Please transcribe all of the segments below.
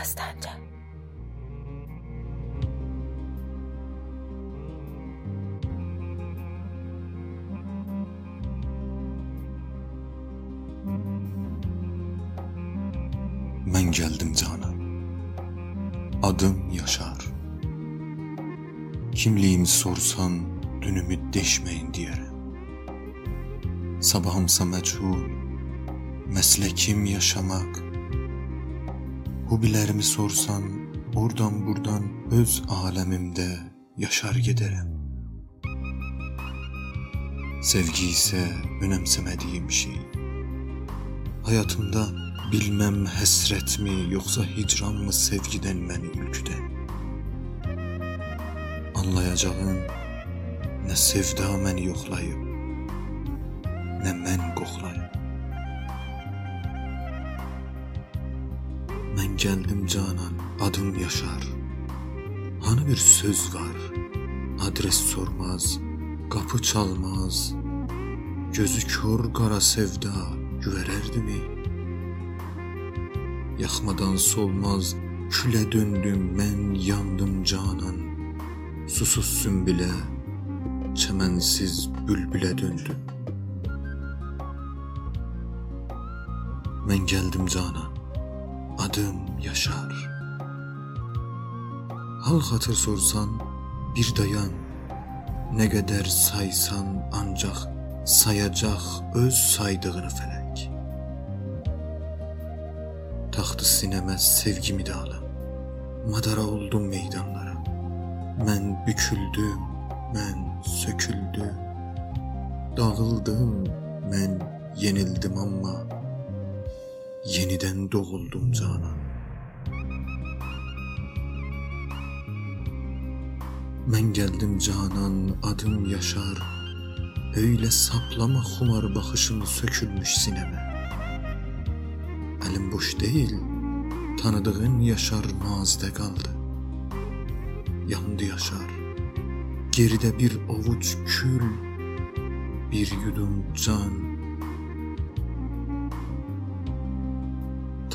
Dastanca Ben geldim cana. Adım Yaşar. Kimliğimi sorsan dünümü deşmeyin diyerem. Sabahımsa meçhul, meslekim yaşamak. Hobilərimi sorsan, buradan buradan öz aləmimdə yaşar gedərəm. Sevgi isə önəmsəmədiyim şey. Həyatımda bilməm həsrətmi, yoxsa hicranmı sevgidən məni ülküdən. Anlayacağın nə sevda məni yoxlayıb, nə mən qoxlayıb. Gəndim canan, adım yaşar. Hani bir söz var, adres sormaz, kapı çalmaz. Gözü kör qara sevda güvərərdimi? Yaxmadan solmaz, külə döndüm, mən yandım canan. Susuz sümbilə, çəmənsiz bülbülə döndüm. Mən gəldim canan adım Yaşar Hal hatır sorsan bir dayan Ne kadar saysan ancak sayacak öz saydığını felek Taxtı sinəmə sevgimi də alım. Madara oldum meydanlara. Mən büküldüm, mən söküldüm. Dağıldım, mən yenildim amma yeniden doğuldum canan. Mən geldim canan, adım Yaşar. Öyle saplama xumar baxışım sökülmüş sinəmə. Elim boş değil, tanıdığın Yaşar mazide kaldı. Yandı Yaşar, geride bir avuç kül, bir yudum can.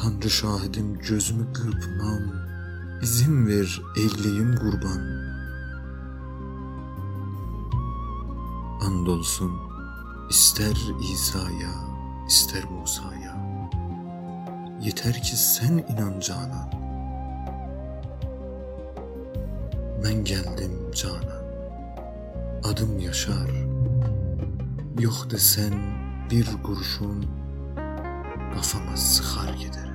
Tanrı şahidim gözümü kırpmam, izin ver eyleyim kurban. Andolsun ister İsa'ya, ister Musa'ya. Yeter ki sen inan Canan. Ben geldim Canan. Adım Yaşar. Yok desen bir kurşun kafama sıkar gider.